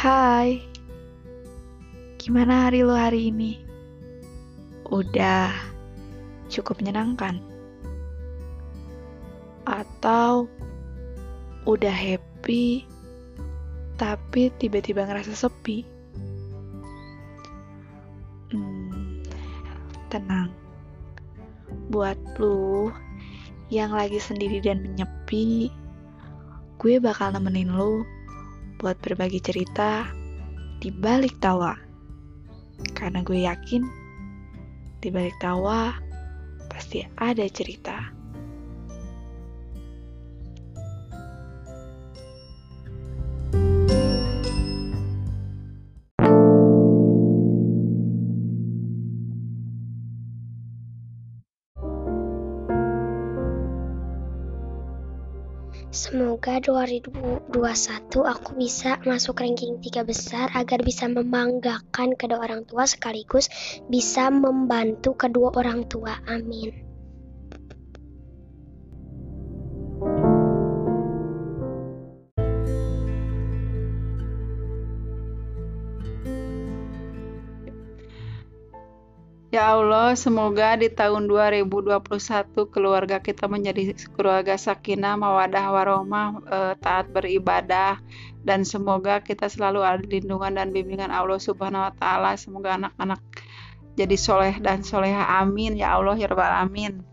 Hai, gimana hari lo hari ini? Udah cukup menyenangkan? Atau udah happy tapi tiba-tiba ngerasa sepi? Hmm, tenang. Buat lu yang lagi sendiri dan menyepi, gue bakal nemenin lu buat berbagi cerita di balik tawa. Karena gue yakin di balik tawa pasti ada cerita. Semoga 2021 aku bisa masuk ranking tiga besar agar bisa membanggakan kedua orang tua sekaligus bisa membantu kedua orang tua. Amin. Ya Allah, semoga di tahun 2021 keluarga kita menjadi keluarga sakinah, mawadah, warohmah, e, taat beribadah, dan semoga kita selalu ada lindungan dan bimbingan Allah Subhanahu wa Ta'ala. Semoga anak-anak jadi soleh dan soleha. Amin ya Allah ya Rabbal Amin.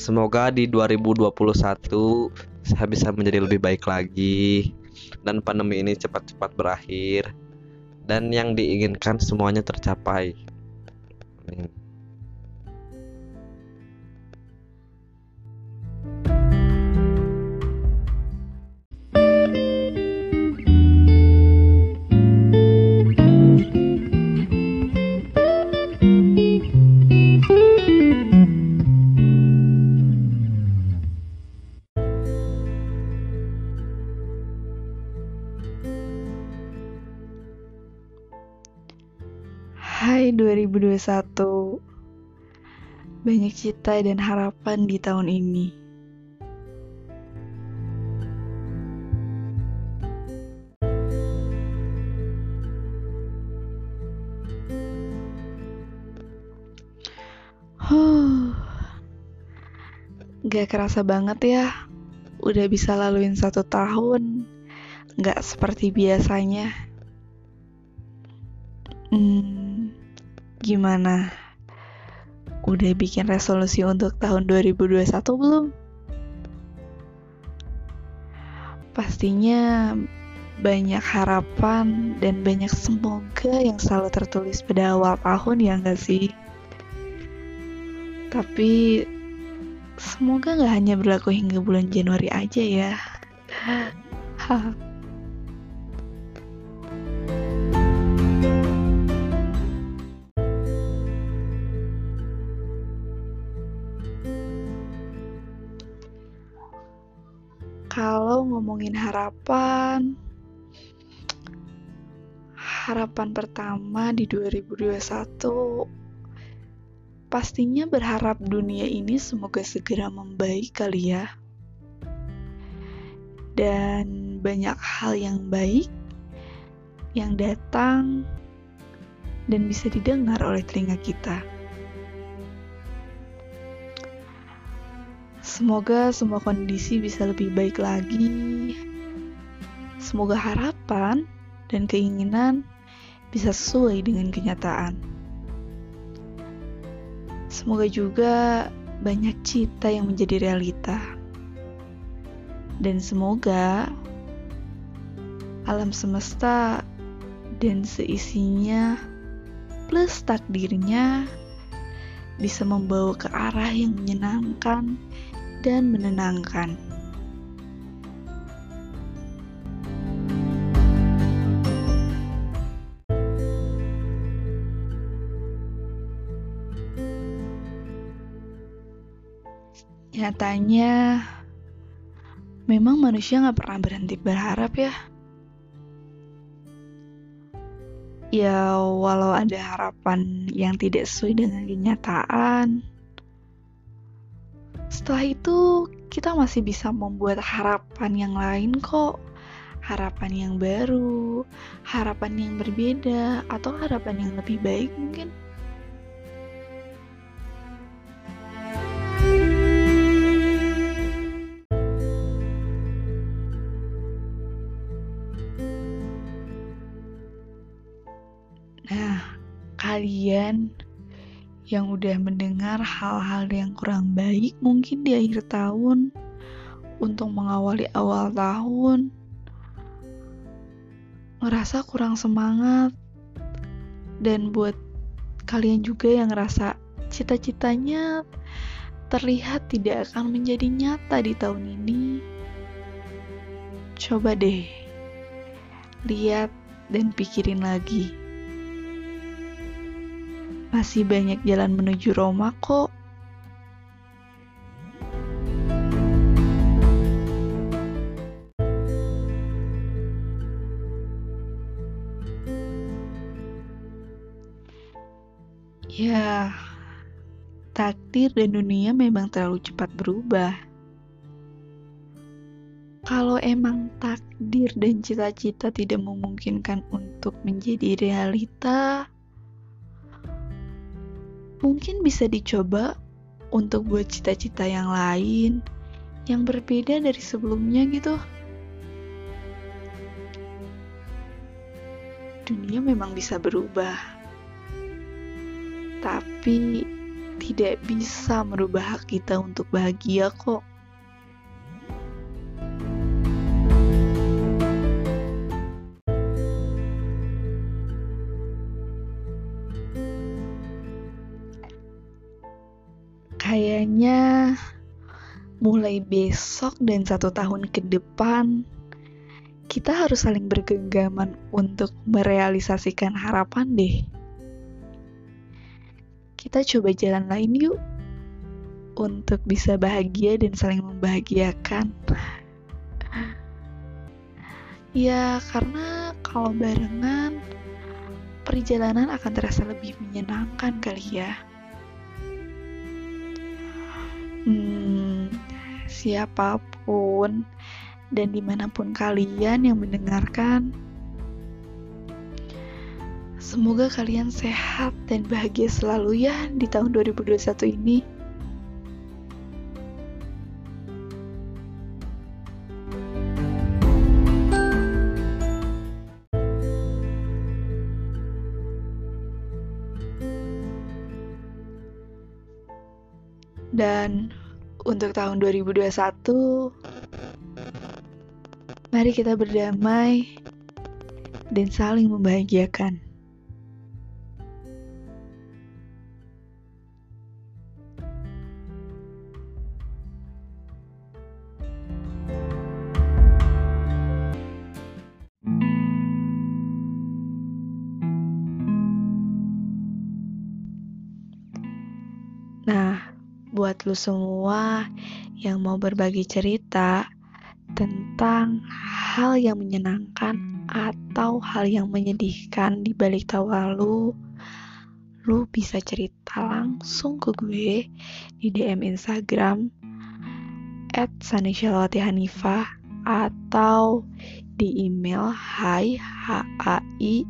Semoga di 2021 saya bisa menjadi lebih baik lagi dan pandemi ini cepat-cepat berakhir dan yang diinginkan semuanya tercapai. Amin. Hai 2021 Banyak cita dan harapan di tahun ini. Gak kerasa banget ya Udah bisa laluin satu tahun. Gak seperti biasanya. Hmm, gimana? Udah bikin resolusi untuk tahun 2021 belum? Pastinya banyak harapan dan banyak semoga yang selalu tertulis pada awal tahun ya nggak sih? Tapi semoga nggak hanya berlaku hingga bulan Januari aja ya. Kalau ngomongin harapan, harapan pertama di 2021 pastinya berharap dunia ini semoga segera membaik kali ya. Dan banyak hal yang baik yang datang dan bisa didengar oleh telinga kita. Semoga semua kondisi bisa lebih baik lagi. Semoga harapan dan keinginan bisa sesuai dengan kenyataan. Semoga juga banyak cita yang menjadi realita. Dan semoga alam semesta dan seisinya plus takdirnya bisa membawa ke arah yang menyenangkan dan menenangkan. Nyatanya, memang manusia nggak pernah berhenti berharap ya. ya walau ada harapan yang tidak sesuai dengan kenyataan setelah itu kita masih bisa membuat harapan yang lain kok. Harapan yang baru harapan yang berbeda atau harapan yang lebih baik mungkin. Nah, kalian yang udah mendengar hal-hal yang kurang baik mungkin di akhir tahun untuk mengawali awal tahun ngerasa kurang semangat dan buat kalian juga yang ngerasa cita-citanya terlihat tidak akan menjadi nyata di tahun ini coba deh lihat dan pikirin lagi masih banyak jalan menuju Roma kok. Ya, takdir dan dunia memang terlalu cepat berubah. Kalau emang takdir dan cita-cita tidak memungkinkan untuk menjadi realita, mungkin bisa dicoba untuk buat cita-cita yang lain yang berbeda dari sebelumnya gitu. Dunia memang bisa berubah, tapi tidak bisa merubah hak kita untuk bahagia kok. Mulai besok dan satu tahun ke depan, kita harus saling bergenggaman untuk merealisasikan harapan deh. Kita coba jalan lain yuk untuk bisa bahagia dan saling membahagiakan. Ya, karena kalau barengan, perjalanan akan terasa lebih menyenangkan kali ya. Siapa pun dan di mana pun kalian yang mendengarkan, semoga kalian sehat dan bahagia selalu ya di tahun 2021 ini. Untuk tahun 2021, mari kita berdamai dan saling membahagiakan. Buat lu semua yang mau berbagi cerita tentang hal yang menyenangkan atau hal yang menyedihkan di balik tawa lu, lu bisa cerita langsung ke gue di DM Instagram at atau di email hai hai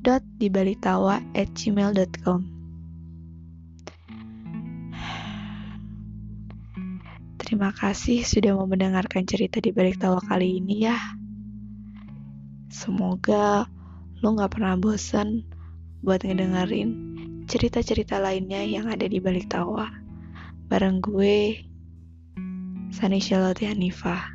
dot dibalitawa at gmail.com Terima kasih sudah mau mendengarkan cerita di balik tawa kali ini ya. Semoga lo gak pernah bosan buat ngedengerin cerita-cerita lainnya yang ada di balik tawa. Bareng gue, Sani Charlotte Hanifah.